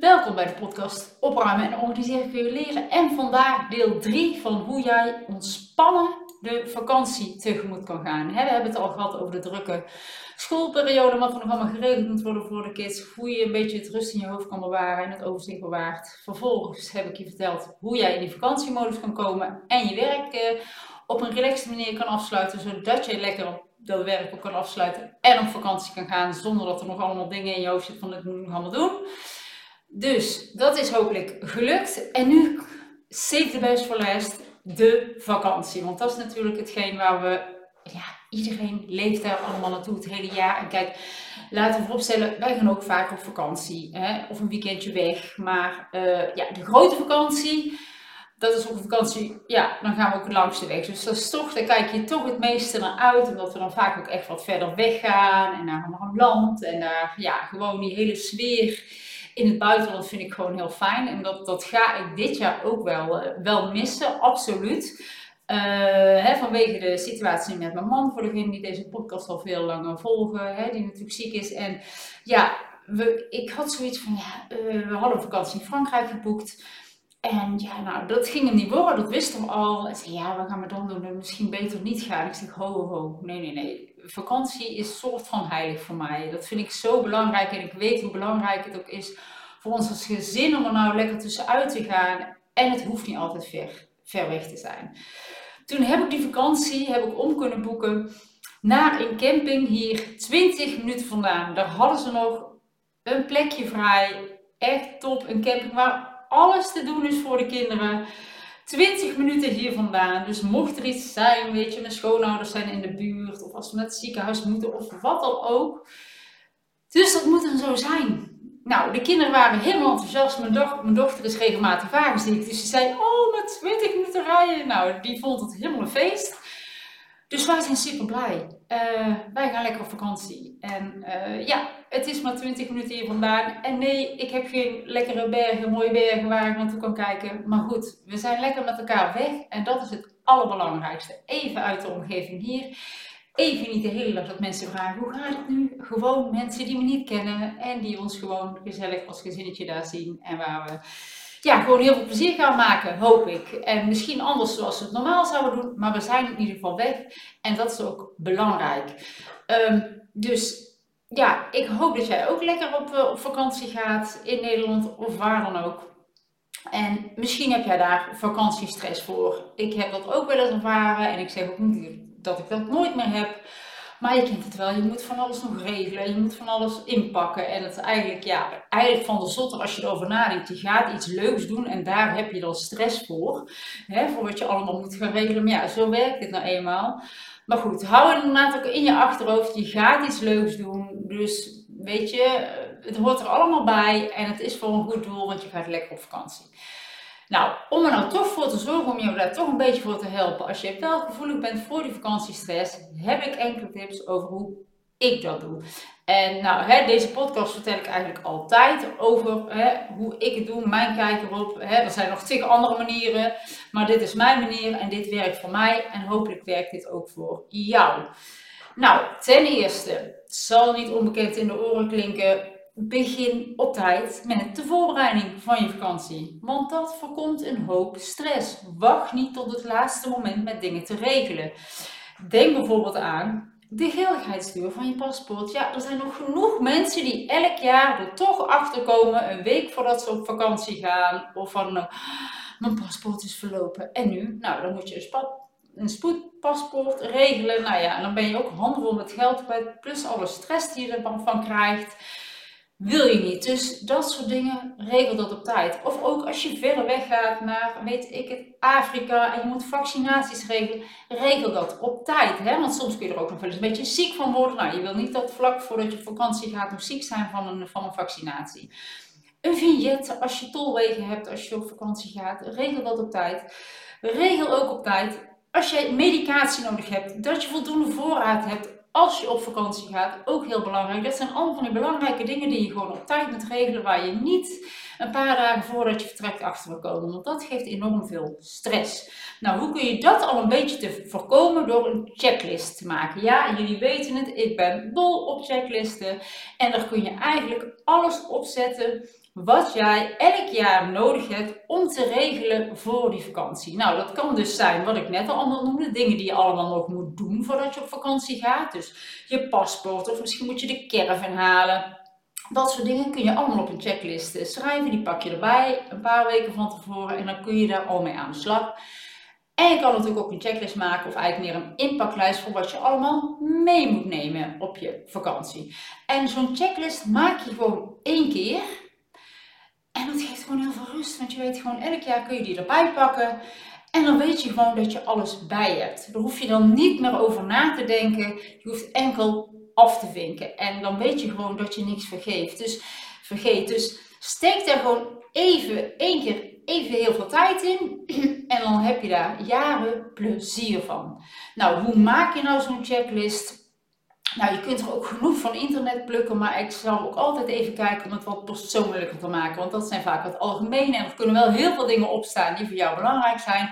Welkom bij de podcast Opruimen en Organiseren kun je leren. En vandaag deel 3 van hoe jij ontspannen de vakantie tegemoet kan gaan. we hebben het al gehad over de drukke schoolperiode, wat er nog allemaal geregeld moet worden voor de kids. Hoe je een beetje het rust in je hoofd kan bewaren en het overzicht bewaart. Vervolgens heb ik je verteld hoe jij in die vakantiemodus kan komen en je werk eh, op een relaxte manier kan afsluiten, zodat je lekker dat werk ook kan afsluiten en op vakantie kan gaan zonder dat er nog allemaal dingen in je hoofd zitten van dit moet ik nog allemaal doen. Dus dat is hopelijk gelukt. En nu, save the best for last, de vakantie. Want dat is natuurlijk hetgeen waar we, ja, iedereen leeft daar allemaal naartoe het hele jaar. En kijk, laten we vooropstellen, wij gaan ook vaak op vakantie. Hè? Of een weekendje weg. Maar uh, ja, de grote vakantie, dat is ook een vakantie, ja, dan gaan we ook het langste weg. Dus dat toch, daar kijk je toch het meeste naar uit. Omdat we dan vaak ook echt wat verder weggaan. En naar een land. En daar, ja, gewoon die hele sfeer in het buitenland vind ik gewoon heel fijn. En dat, dat ga ik dit jaar ook wel, uh, wel missen, absoluut. Uh, hè, vanwege de situatie met mijn man, voor degenen die deze podcast al veel langer volgen, hè, die natuurlijk ziek is. En ja, we, ik had zoiets van, ja, uh, we hadden een vakantie in Frankrijk geboekt. En ja, nou, dat ging hem niet worden, dat wisten we al. En zei, ja, wat gaan we dan doen? Misschien beter niet gaan. Ik zeg, ho, ho. Nee, nee, nee. Vakantie is soort van heilig voor mij. Dat vind ik zo belangrijk en ik weet hoe belangrijk het ook is voor ons als gezin om er nou lekker tussenuit te gaan. En het hoeft niet altijd ver, ver weg te zijn. Toen heb ik die vakantie heb ik om kunnen boeken naar een camping hier 20 minuten vandaan. Daar hadden ze nog een plekje vrij. Echt top. Een camping waar alles te doen is voor de kinderen. 20 minuten hier vandaan. Dus mocht er iets zijn, weet je, mijn schoonouders zijn in de buurt. Of als we naar het ziekenhuis moeten of wat dan ook. Dus dat moet dan zo zijn. Nou, de kinderen waren helemaal enthousiast. Mijn, mijn dochter is regelmatig wagenziek. Dus ze zei, oh, met 20 minuten rijden. Nou, die vond het helemaal een feest. Dus wij zijn super blij. Uh, wij gaan lekker op vakantie. En uh, ja, het is maar 20 minuten hier vandaan. En nee, ik heb geen lekkere bergen, mooie bergen waar ik naartoe kan kijken. Maar goed, we zijn lekker met elkaar weg. En dat is het allerbelangrijkste. Even uit de omgeving hier. Even niet de hele dag dat mensen vragen, hoe gaat het nu? Gewoon mensen die me niet kennen. En die ons gewoon gezellig als gezinnetje daar zien. En waar we ja, gewoon heel veel plezier gaan maken, hoop ik. En misschien anders zoals we het normaal zouden doen, maar we zijn in ieder geval weg. En dat is ook belangrijk. Um, dus ja, ik hoop dat jij ook lekker op, uh, op vakantie gaat in Nederland of waar dan ook. En misschien heb jij daar vakantiestress voor. Ik heb dat ook wel eens ervaren en ik zeg ook niet dat ik dat nooit meer heb. Maar je kent het wel, je moet van alles nog regelen, je moet van alles inpakken. En het eigenlijk, ja, eigenlijk van de zotte als je erover nadenkt. Je gaat iets leuks doen en daar heb je dan stress voor. Hè, voor wat je allemaal moet gaan regelen. Maar ja, zo werkt dit nou eenmaal. Maar goed, hou inderdaad ook in je achterhoofd, je gaat iets leuks doen. Dus weet je, het hoort er allemaal bij en het is voor een goed doel, want je gaat lekker op vakantie. Nou, om er nou toch voor te zorgen, om je daar toch een beetje voor te helpen, als je wel gevoelig bent voor die vakantiestress, heb ik enkele tips over hoe ik dat doe. En nou, hè, deze podcast vertel ik eigenlijk altijd over hè, hoe ik het doe, mijn kijk erop. Hè. Er zijn nog tig andere manieren, maar dit is mijn manier en dit werkt voor mij en hopelijk werkt dit ook voor jou. Nou, ten eerste, zal niet onbekend in de oren klinken, begin op tijd met de voorbereiding van je vakantie. Want dat voorkomt een hoop stress. Wacht niet tot het laatste moment met dingen te regelen. Denk bijvoorbeeld aan de geldigheidsduur van je paspoort. Ja, er zijn nog genoeg mensen die elk jaar er toch achter komen, een week voordat ze op vakantie gaan, of van nou, mijn paspoort is verlopen. En nu? Nou, dan moet je een, een spoedpaspoort regelen. Nou ja, en dan ben je ook handvol met geld plus alle stress die je ervan krijgt wil je niet. Dus dat soort dingen, regel dat op tijd. Of ook als je verder weg gaat naar, weet ik het, Afrika en je moet vaccinaties regelen, regel dat op tijd. Hè? Want soms kun je er ook nog wel eens een beetje ziek van worden. Nou, je wil niet dat vlak voordat je vakantie gaat nog ziek zijn van een, van een vaccinatie. Een vignet als je tolwegen hebt als je op vakantie gaat, regel dat op tijd. Regel ook op tijd als je medicatie nodig hebt, dat je voldoende voorraad hebt als je op vakantie gaat, ook heel belangrijk. Dat zijn allemaal van die belangrijke dingen die je gewoon op tijd moet regelen, waar je niet een paar dagen voordat je vertrekt achter wil komen. Want dat geeft enorm veel stress. Nou, hoe kun je dat al een beetje te voorkomen? Door een checklist te maken. Ja, jullie weten het, ik ben dol op checklisten. En daar kun je eigenlijk alles opzetten wat jij elk jaar nodig hebt om te regelen voor die vakantie. Nou, dat kan dus zijn wat ik net al allemaal noemde, dingen die je allemaal nog moet doen voordat je op vakantie gaat. Dus je paspoort of misschien moet je de caravan halen. Dat soort dingen kun je allemaal op een checklist schrijven. Die pak je erbij een paar weken van tevoren en dan kun je daar al mee aan de slag. En je kan natuurlijk ook een checklist maken of eigenlijk meer een inpaklijst voor wat je allemaal mee moet nemen op je vakantie. En zo'n checklist maak je gewoon één keer. En dat geeft gewoon heel veel rust, want je weet gewoon elk jaar kun je die erbij pakken. En dan weet je gewoon dat je alles bij hebt. Daar hoef je dan niet meer over na te denken. Je hoeft enkel af te vinken. En dan weet je gewoon dat je niks vergeet. Dus, vergeet. dus steek daar gewoon even, één keer even heel veel tijd in. En dan heb je daar jaren plezier van. Nou, hoe maak je nou zo'n checklist? Nou, je kunt er ook genoeg van internet plukken, maar ik zal ook altijd even kijken om het wat persoonlijker te maken. Want dat zijn vaak wat algemene en er kunnen wel heel veel dingen opstaan die voor jou belangrijk zijn.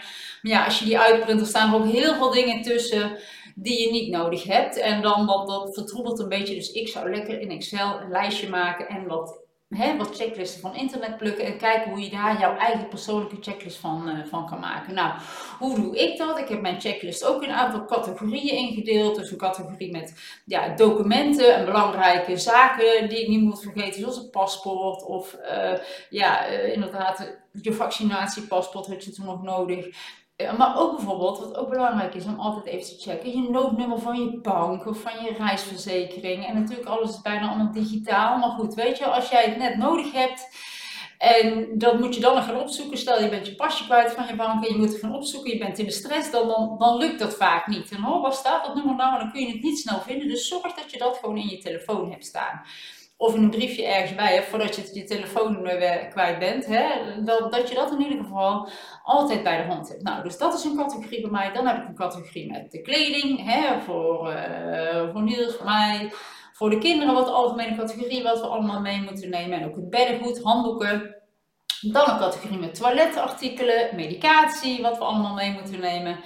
Maar ja, als je die uitprint, er staan er ook heel veel dingen tussen die je niet nodig hebt. En dan dat, dat vertroebelt een beetje. Dus ik zou lekker in Excel een lijstje maken en wat hè, wat checklisten van internet plukken en kijken hoe je daar jouw eigen persoonlijke checklist van, uh, van kan maken. Nou, hoe doe ik dat? Ik heb mijn checklist ook in een aantal categorieën ingedeeld. Dus een categorie met ja, documenten en belangrijke zaken die ik niet moet vergeten, zoals een paspoort of uh, ja, uh, inderdaad je vaccinatiepaspoort had je toen nog nodig. Maar ook bijvoorbeeld, wat ook belangrijk is om altijd even te checken, je noodnummer van je bank of van je reisverzekering. En natuurlijk alles is bijna allemaal digitaal. Maar goed, weet je, als jij het net nodig hebt en dat moet je dan nog gaan opzoeken. Stel je bent je pasje kwijt van je bank en je moet het gaan opzoeken, je bent in de stress, dan, dan, dan lukt dat vaak niet. En oh, waar staat dat nummer nou? Dan kun je het niet snel vinden. Dus zorg dat je dat gewoon in je telefoon hebt staan of een briefje ergens bij hebt voordat je je telefoon kwijt bent. Hè, dat, dat je dat in ieder geval altijd bij de hand hebt. Nou, dus dat is een categorie bij mij. Dan heb ik een categorie met de kleding, hè, voor, uh, voor Niels, voor mij. Voor de kinderen wat algemene categorie, wat we allemaal mee moeten nemen. En ook het beddengoed, handdoeken. Dan een categorie met toiletartikelen, medicatie, wat we allemaal mee moeten nemen.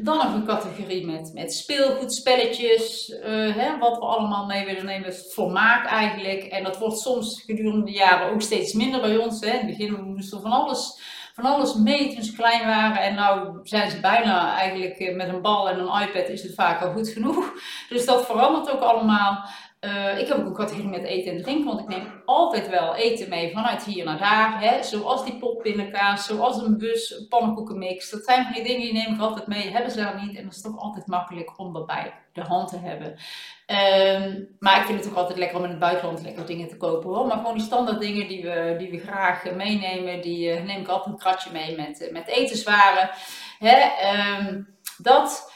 Dan nog een categorie met, met speelgoedspelletjes, uh, hè, wat we allemaal mee willen nemen. Vermaak eigenlijk. En dat wordt soms gedurende de jaren ook steeds minder bij ons. Hè. In het begin moesten we van alles, van alles mee toen ze klein waren. En nu zijn ze bijna eigenlijk eh, met een bal en een iPad is het vaak al goed genoeg. Dus dat verandert ook allemaal. Uh, ik heb ook een categorie met eten en drinken, want ik neem altijd wel eten mee vanuit hier naar daar. Hè? Zoals die potpindakaas, zoals een bus, pannenkoekenmix. Dat zijn van die dingen die neem ik altijd mee. Hebben ze daar niet en dat is toch altijd makkelijk om dat bij de hand te hebben. Um, maar ik vind het ook altijd lekker om in het buitenland lekker dingen te kopen hoor. Maar gewoon die standaard dingen die we, die we graag meenemen, die uh, neem ik altijd een kratje mee met, uh, met etenswaren. Hè? Um, dat...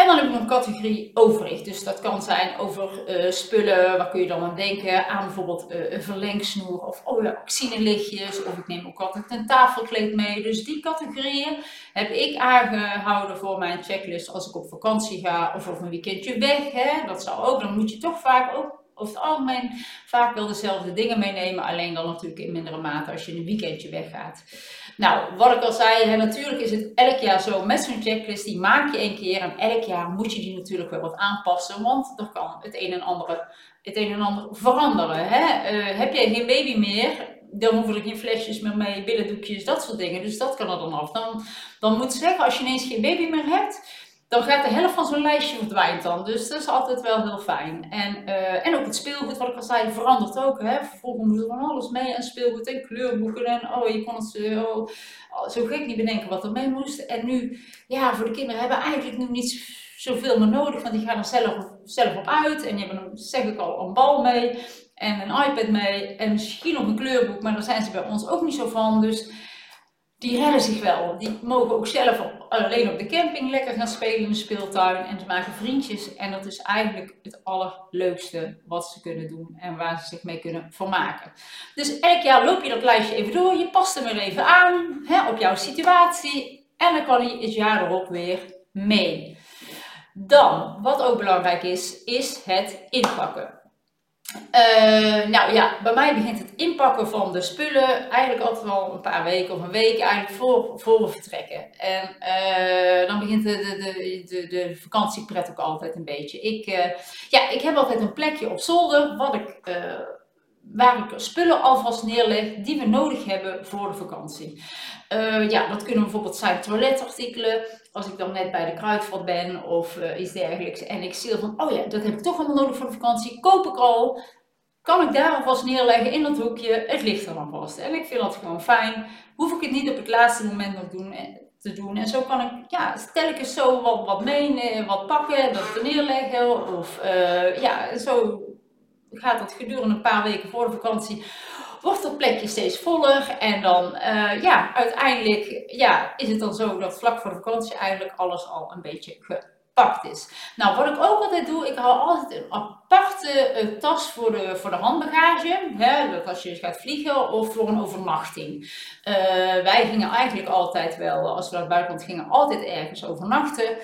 En dan heb ik nog een categorie overig. Dus dat kan zijn over uh, spullen, waar kun je dan aan denken? Aan bijvoorbeeld uh, een verlengsnoer of oh ja, oxinelichtjes. Of ik neem ook altijd een tafelkleed mee. Dus die categorieën heb ik aangehouden voor mijn checklist als ik op vakantie ga of op een weekendje weg. Hè? Dat zou ook, dan moet je toch vaak ook over het algemeen vaak wel dezelfde dingen meenemen. Alleen dan natuurlijk in mindere mate als je een weekendje weggaat. Nou, wat ik al zei, hè, natuurlijk is het elk jaar zo met zo'n checklist. Die maak je één keer en elk jaar moet je die natuurlijk wel wat aanpassen. Want er kan het een en ander, het een en ander veranderen. Hè? Uh, heb jij geen baby meer, dan hoeven er geen flesjes meer mee, billendoekjes, dat soort dingen. Dus dat kan er dan af. Dan, dan moet zeggen, als je ineens geen baby meer hebt dan gaat de helft van zo'n lijstje verdwijnt dan. Dus dat is altijd wel heel fijn. En, uh, en ook het speelgoed, wat ik al zei, verandert ook. Hè? Vroeger moest er van alles mee en speelgoed en kleurboeken. En oh, je kon het zo, oh, zo gek niet bedenken wat er mee moest. En nu, ja, voor de kinderen hebben eigenlijk nu niet zoveel meer nodig. Want die gaan er zelf, zelf op uit. En die hebben, zeg ik al, een bal mee. En een iPad mee. En misschien nog een kleurboek. Maar daar zijn ze bij ons ook niet zo van. Dus die redden zich wel. Die mogen ook zelf alleen op de camping lekker gaan spelen in de speeltuin. En ze maken vriendjes. En dat is eigenlijk het allerleukste wat ze kunnen doen. En waar ze zich mee kunnen vermaken. Dus elk jaar loop je dat lijstje even door. Je past hem er even aan hè, op jouw situatie. En dan kan hij het jaar erop weer mee. Dan, wat ook belangrijk is, is het inpakken. Uh, nou ja, bij mij begint het inpakken van de spullen eigenlijk altijd wel een paar weken of een week eigenlijk voor, voor we vertrekken. En uh, dan begint de, de, de, de, vakantiepret ook altijd een beetje. Ik, uh, ja, ik heb altijd een plekje op zolder wat ik waar ik spullen alvast neerleg die we nodig hebben voor de vakantie. Ja, dat kunnen bijvoorbeeld zijn toiletartikelen. Als ik dan net bij de kruidvat ben of uh, iets dergelijks. En ik zie van, oh ja, dat heb ik toch allemaal nodig voor de vakantie. Koop ik al. Kan ik daar alvast neerleggen in dat hoekje. Het ligt er dan vast. En ik vind dat gewoon fijn. Hoef ik het niet op het laatste moment nog doen, eh, te doen. En zo kan ik, ja, stel ik eens zo wat, wat mee, wat pakken, dat er neerleggen. Of uh, ja, zo gaat dat gedurende een paar weken voor de vakantie wordt dat plekje steeds voller. En dan, uh, ja, uiteindelijk ja, is het dan zo dat vlak voor de vakantie eigenlijk alles al een beetje gepakt is. Nou, wat ik ook altijd doe, ik hou altijd een aparte uh, tas voor de, voor de handbagage. Hè, dat als je gaat vliegen of voor een overnachting. Uh, wij gingen eigenlijk altijd wel, als we naar het buitenland gingen, altijd ergens overnachten.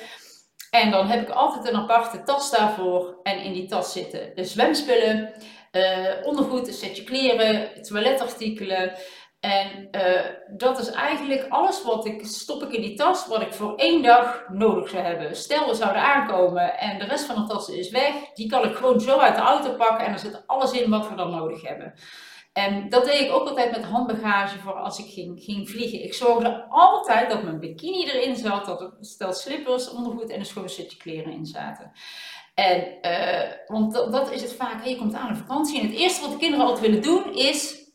En dan heb ik altijd een aparte tas daarvoor. En in die tas zitten de zwemspullen, ondergoed, een setje kleren, toiletartikelen. En uh, dat is eigenlijk alles wat ik stop ik in die tas, wat ik voor één dag nodig zou hebben. Stel, we zouden aankomen en de rest van de tas is weg. Die kan ik gewoon zo uit de auto pakken en er zit alles in wat we dan nodig hebben. En dat deed ik ook altijd met handbagage voor als ik ging, ging vliegen. Ik zorgde altijd dat mijn bikini erin zat, dat er stel slippers, ondergoed en een schoon setje kleren in zaten. En, uh, want dat, dat, is het vaak, je komt aan een vakantie en het eerste wat de kinderen altijd willen doen is,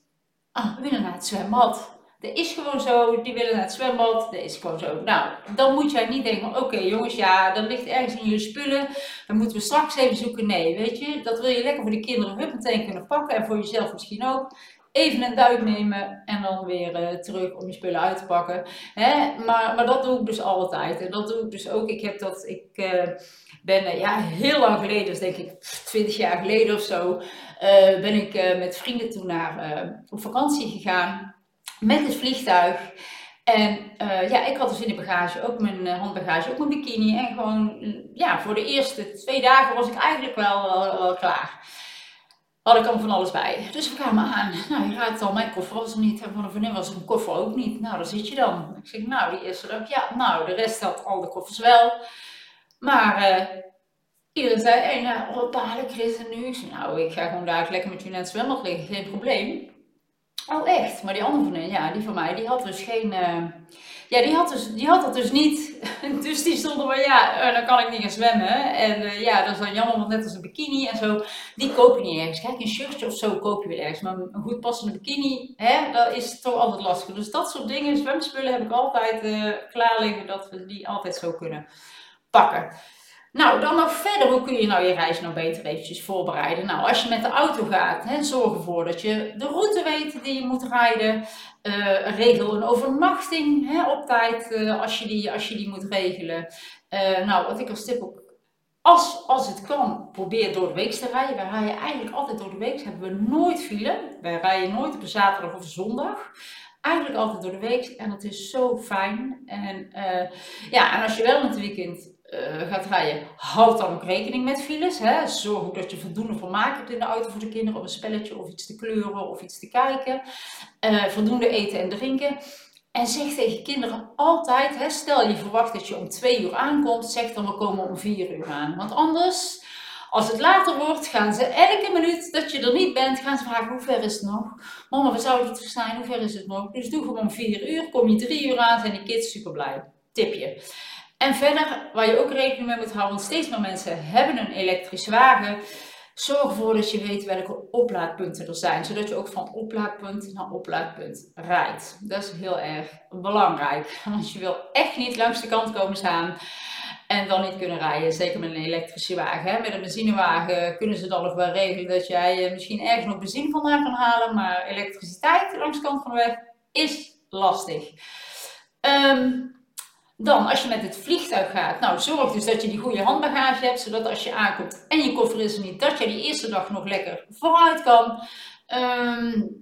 ah, we willen naar het zwembad. Dat is gewoon zo, die willen naar het zwembad, dat is gewoon zo. Nou, dan moet jij niet denken, oké jongens, ja, dat ligt ergens in jullie spullen, dan moeten we straks even zoeken. Nee, weet je, dat wil je lekker voor de kinderen hup meteen kunnen pakken en voor jezelf misschien ook. Even een duik nemen en dan weer uh, terug om je spullen uit te pakken. Hè? Maar, maar dat doe ik dus altijd. En dat doe ik dus ook. Ik heb dat, ik uh, ben uh, ja, heel lang geleden, dus denk ik 20 jaar geleden of zo, ben ik met vrienden toen naar, op vakantie gegaan met het vliegtuig. En ja, ik had dus in de bagage ook mijn handbagage, ook mijn bikini. En gewoon, ja, voor de eerste twee dagen was ik eigenlijk wel, wel klaar. Had ik allemaal van alles bij. Dus we kwamen aan. Nou, je raadt al, mijn koffer was er niet. En van een vriendin was een koffer ook niet. Nou, daar zit je dan. Ik zeg, nou, die eerste dag, ja, nou, de rest had al de koffers wel. Maar uh, iedereen zei, hey, nou, wat dadelijk is nu? Ik nou, ik ga gewoon daar lekker met jullie naar het liggen, geen probleem. Oh, echt? Maar die andere vriendin, ja, die van mij, die had dus geen. Uh, ja, die had, dus, die had dat dus niet. dus die stond er maar, ja, uh, dan kan ik niet gaan zwemmen. En uh, ja, dat is dan jammer, want net als een bikini en zo, die koop je niet ergens. Kijk, een shirtje of zo koop je weer ergens. Maar een goed passende bikini, hè, dat is toch altijd lastig. Dus dat soort dingen, zwemspullen heb ik altijd klaar liggen, dat we die altijd zo kunnen pakken. Nou, dan nog verder, hoe kun je nou je reis nou beter eventjes voorbereiden? Nou, als je met de auto gaat, hè, zorg ervoor dat je de route weet die je moet rijden. Uh, regel een overnachting hè, op tijd uh, als, je die, als je die moet regelen. Uh, nou, wat ik als tip ook, als, als het kan, probeer door de week te rijden. Wij rijden eigenlijk altijd door de week, hebben we nooit file. Wij rijden nooit op een zaterdag of zondag eigenlijk altijd door de week en dat is zo fijn. En, ja, en als je wel in het weekend uh, gaat rijden, houd dan ook rekening met files. Hè. Zorg ook dat je voldoende vermaak hebt in de auto voor de kinderen, of een spelletje, of iets te kleuren, of iets te kijken. Uh, voldoende eten en drinken. En zeg tegen kinderen altijd, hè, stel je verwacht dat je om twee uur aankomt, zeg dan we komen om vier uur aan. Want anders, als het later wordt, gaan ze elke minuut dat je er niet bent, gaan ze vragen hoe ver is het nog? Mama, we zouden het zijn, hoe ver is het nog? Dus doe gewoon om vier uur, kom je drie uur aan, zijn die kids super blij. Tipje. En verder, waar je ook rekening mee moet houden, want steeds meer mensen hebben een elektrische wagen. Zorg ervoor dat je weet welke oplaadpunten er zijn, zodat je ook van oplaadpunt naar oplaadpunt rijdt. Dat is heel erg belangrijk, want je wil echt niet langs de kant komen staan en dan niet kunnen rijden. Zeker met een elektrische wagen. Met een benzinewagen kunnen ze dan nog wel regelen dat jij eh, misschien ergens nog benzine vandaan kan halen, maar elektriciteit langs de kant van de weg is lastig. Um, dan, als je met het vliegtuig gaat, nou zorg dus dat je die goede handbagage hebt, zodat als je aankomt en je koffer is er niet, dat je die eerste dag nog lekker vooruit kan. Um,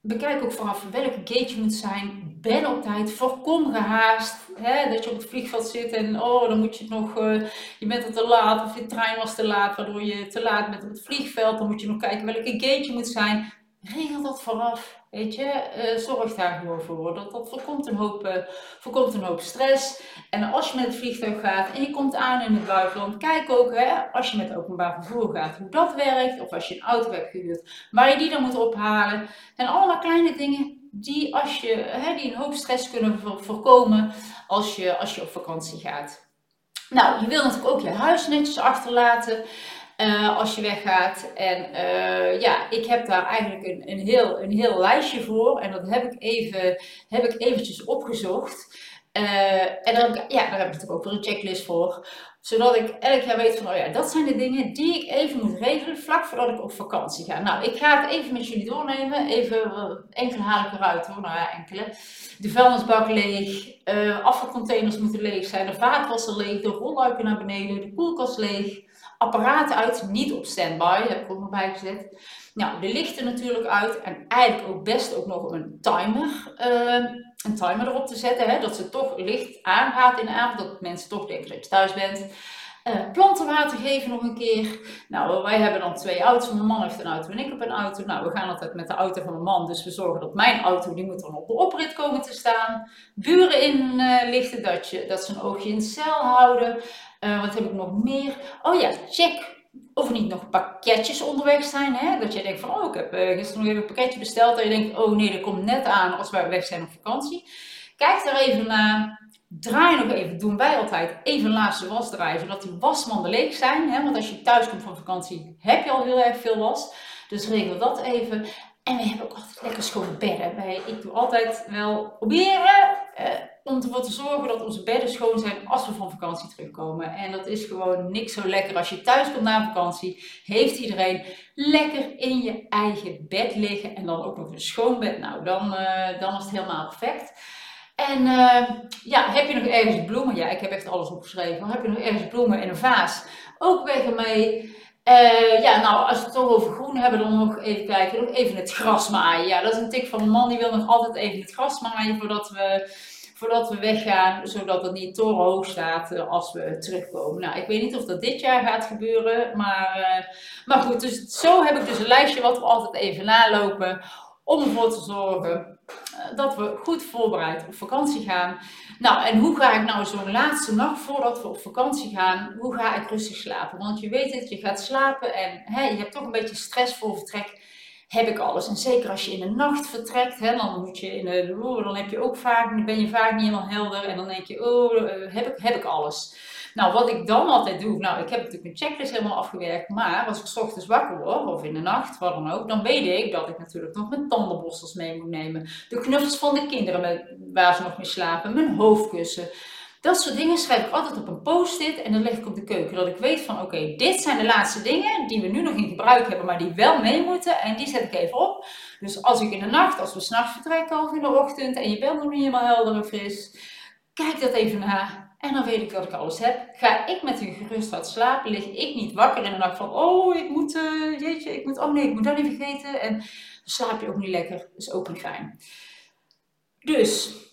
bekijk ook vanaf welke gate je moet zijn. Ben op tijd, voorkom gehaast. Hè, dat je op het vliegveld zit en oh, dan moet je nog, uh, je bent er te laat of je trein was te laat, waardoor je te laat bent op het vliegveld. Dan moet je nog kijken welke gate je moet zijn regel dat vooraf. Weet je, uh, zorg daar gewoon voor. Dat, dat voorkomt, een hoop, uh, voorkomt een hoop stress. En als je met het vliegtuig gaat en je komt aan in het buitenland, kijk ook hè, als je met openbaar vervoer gaat hoe dat werkt. Of als je een auto hebt gehuurd, waar je die dan moet ophalen. En allemaal kleine dingen die, als je, hè, die een hoop stress kunnen voorkomen als je, als je op vakantie gaat. Nou, je wil natuurlijk ook je huis netjes achterlaten. Uh, als je weggaat. En uh, ja, ik heb daar eigenlijk een, een, heel, een heel lijstje voor. En dat heb ik, even, heb ik eventjes opgezocht. Uh, en ik, ja, daar heb ik natuurlijk ook weer een checklist voor. Zodat ik elk jaar weet van, oh ja, dat zijn de dingen die ik even moet regelen vlak voordat ik op vakantie ga. Nou, ik ga het even met jullie doornemen. Even, enkele haal ik eruit hoor, nou ja, enkele. De vuilnisbak leeg, afvalcontainers moeten leeg zijn, de vaatwasser leeg, de rolluiken naar beneden, de koelkast leeg apparaten uit, niet op standby, heb ik ook nog bijgezet. Nou, de lichten natuurlijk uit en eigenlijk ook best ook nog een timer, uh, een timer erop te zetten, hè, dat ze toch licht aangaat in de avond, dat mensen toch denken dat je thuis bent. Uh, plantenwater geven nog een keer. Nou, wij hebben dan twee auto's. Mijn man heeft een auto en ik heb een auto. Nou, we gaan altijd met de auto van mijn man. Dus we zorgen dat mijn auto, die moet dan op de oprit komen te staan. Buren inlichten, uh, dat, dat ze een oogje in de cel houden. Uh, wat heb ik nog meer? Oh ja, check of er niet nog pakketjes onderweg zijn. Hè? Dat je denkt van, oh, ik heb uh, gisteren nog even een pakketje besteld. En je denkt, oh nee, dat komt net aan als wij weg zijn op vakantie. Kijk daar even naar. Draai nog even, doen wij altijd, even laatste was draaien, zodat die wasmanden leeg zijn. Hè? Want als je thuis komt van vakantie, heb je al heel erg veel was. Dus regel dat even. En we hebben ook altijd lekker schoon bedden. Ik doe altijd wel proberen eh, om ervoor te zorgen dat onze bedden schoon zijn als we van vakantie terugkomen. En dat is gewoon niks zo lekker. Als je thuis komt na vakantie, heeft iedereen lekker in je eigen bed liggen. En dan ook nog een schoon bed. Nou, dan, uh, dan is het helemaal perfect. En uh, ja, heb je nog ergens bloemen? Ja, ik heb echt alles opgeschreven. Heb je nog ergens bloemen in een vaas? Ook weg ermee. Uh, ja, nou, als we het toch over groen hebben, dan nog even kijken. Nog even het gras maaien. Ja, dat is een tik van een man. Die wil nog altijd even het gras maaien voordat we, voordat we weggaan. Zodat het niet torenhoog staat uh, als we terugkomen. Nou, ik weet niet of dat dit jaar gaat gebeuren. Maar, uh, maar goed, dus zo heb ik dus een lijstje wat we altijd even nalopen. Om ervoor te zorgen dat we goed voorbereid op vakantie gaan. Nou, en hoe ga ik nou zo'n laatste nacht voordat we op vakantie gaan, hoe ga ik rustig slapen? Want je weet het, je gaat slapen en hè, je hebt toch een beetje stress voor vertrek. Heb ik alles? En zeker als je in de nacht vertrekt, hè, dan moet je in de, oh, dan heb je ook vaak, ben je vaak niet helemaal helder en dan denk je, oh, eh, heb ik, heb ik alles? Nou, wat ik dan altijd doe, nou, ik heb natuurlijk mijn checklist helemaal afgewerkt, maar als ik s ochtends wakker word, of in de nacht, wat dan ook, dan weet ik dat ik natuurlijk nog mijn tandenborstels mee moet nemen. De knuffels van de kinderen waar ze nog mee slapen, mijn hoofdkussen. Dat soort dingen schrijf ik altijd op een post-it en dan leg ik op de keuken. Dat ik weet van oké, dit zijn de laatste dingen die we nu nog in gebruik hebben, maar die wel mee moeten. En die zet ik even op. Dus als ik in de nacht, als we s'nachts vertrekken of in de ochtend en je bent nog niet helemaal helder en fris, kijk dat even na. En dan weet ik dat ik alles heb. Ga ik met een gerust hart slapen, lig ik niet wakker in de nacht van, oh, ik moet, uh, jeetje, ik moet, oh nee, ik moet dat niet vergeten. En dan slaap je ook niet lekker, dat is ook niet fijn. Dus,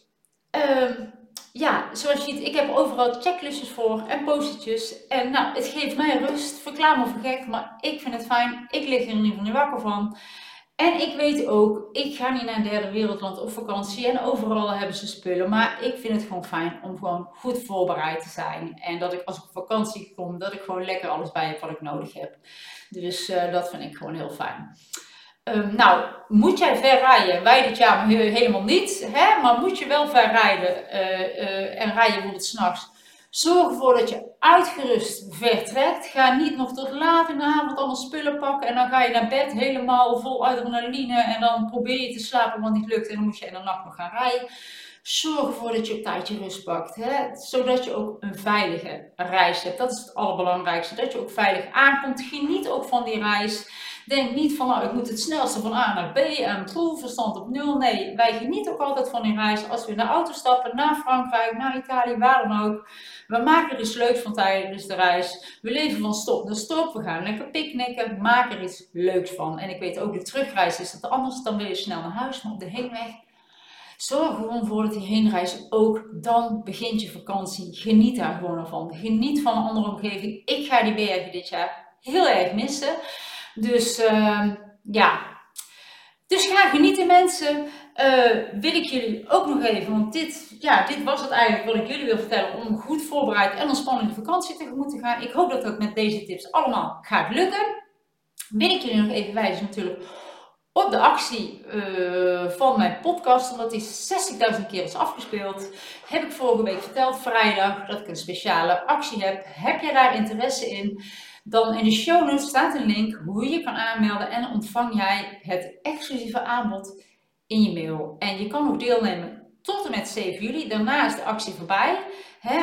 ja, zoals je ziet, ik heb overal checklistjes voor en postertjes. En nou, het geeft mij rust. Verklaar me voor gek, maar ik vind het fijn. Ik lig er ieder geval niet wakker van. En ik weet ook, ik ga niet naar een derde wereldland op vakantie en overal hebben ze spullen. Maar ik vind het gewoon fijn om gewoon goed voorbereid te zijn. En dat ik als ik op vakantie kom, dat ik gewoon lekker alles bij heb wat ik nodig heb. Dus uh, dat vind ik gewoon heel fijn. Um, nou, moet jij ver rijden? Wij dit jaar helemaal niet, hè? maar moet je wel ver rijden uh, uh, en rijden bijvoorbeeld s'nachts? Zorg ervoor dat je uitgerust vertrekt. Ga niet nog tot laat in de avond allemaal spullen pakken en dan ga je naar bed helemaal vol adrenaline en dan probeer je te slapen wat niet lukt en dan moet je in de nacht nog gaan rijden. Zorg ervoor dat je op tijd je rust pakt, hè? zodat je ook een veilige reis hebt. Dat is het allerbelangrijkste, dat je ook veilig aankomt. Geniet ook van die reis. Denk niet van, nou, ik moet het snelste van A naar B en proef, verstand op nul. Nee, wij genieten ook altijd van die reis. Als we in de auto stappen naar Frankrijk, naar Italië, waar dan ook. We maken er iets leuks van tijdens de reis. We leven van stop naar stop. We gaan lekker picknicken. Maak er iets leuks van. En ik weet ook, de terugreis is dat anders. Dan wil je snel naar huis, maar op de heenweg Zorg gewoon voor dat die heenreis ook, dan begint je vakantie. Geniet daar gewoon van. Geniet van een andere omgeving. Ik ga die bergen dit jaar heel erg missen. Dus uh, ja, Dus ga genieten mensen. Uh, wil ik jullie ook nog even, want dit, ja, dit was het eigenlijk wat ik jullie wil vertellen om goed voorbereid en ontspannen de vakantie tegemoet te gaan. Ik hoop dat het met deze tips allemaal gaat lukken. Wil ik jullie nog even wijzen natuurlijk op de actie uh, van mijn podcast, omdat die 60.000 keer is afgespeeld. Heb ik vorige week verteld, vrijdag, dat ik een speciale actie heb. Heb jij daar interesse in? Dan in de show notes staat een link hoe je kan aanmelden en ontvang jij het exclusieve aanbod in je mail. En je kan ook deelnemen tot en met 7 juli. Daarna is de actie voorbij.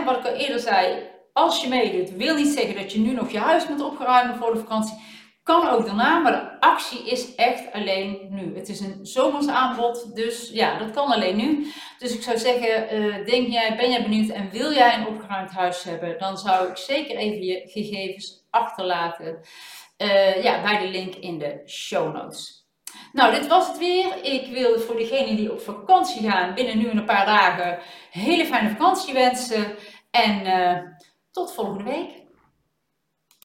wat ik al eerder zei, als je meedoet, wil niet zeggen dat je nu nog je huis moet opruimen voor de vakantie. Kan ook daarna, maar de actie is echt alleen nu. Het is een zomers aanbod, dus ja, dat kan alleen nu. Dus ik zou zeggen, uh, denk jij, ben jij benieuwd en wil jij een opgeruimd huis hebben, dan zou ik zeker even je gegevens achterlaten uh, ja, bij de link in de show notes. Nou, dit was het weer. Ik wil voor degenen die op vakantie gaan, binnen nu een paar dagen, hele fijne vakantie wensen. En uh, tot volgende week.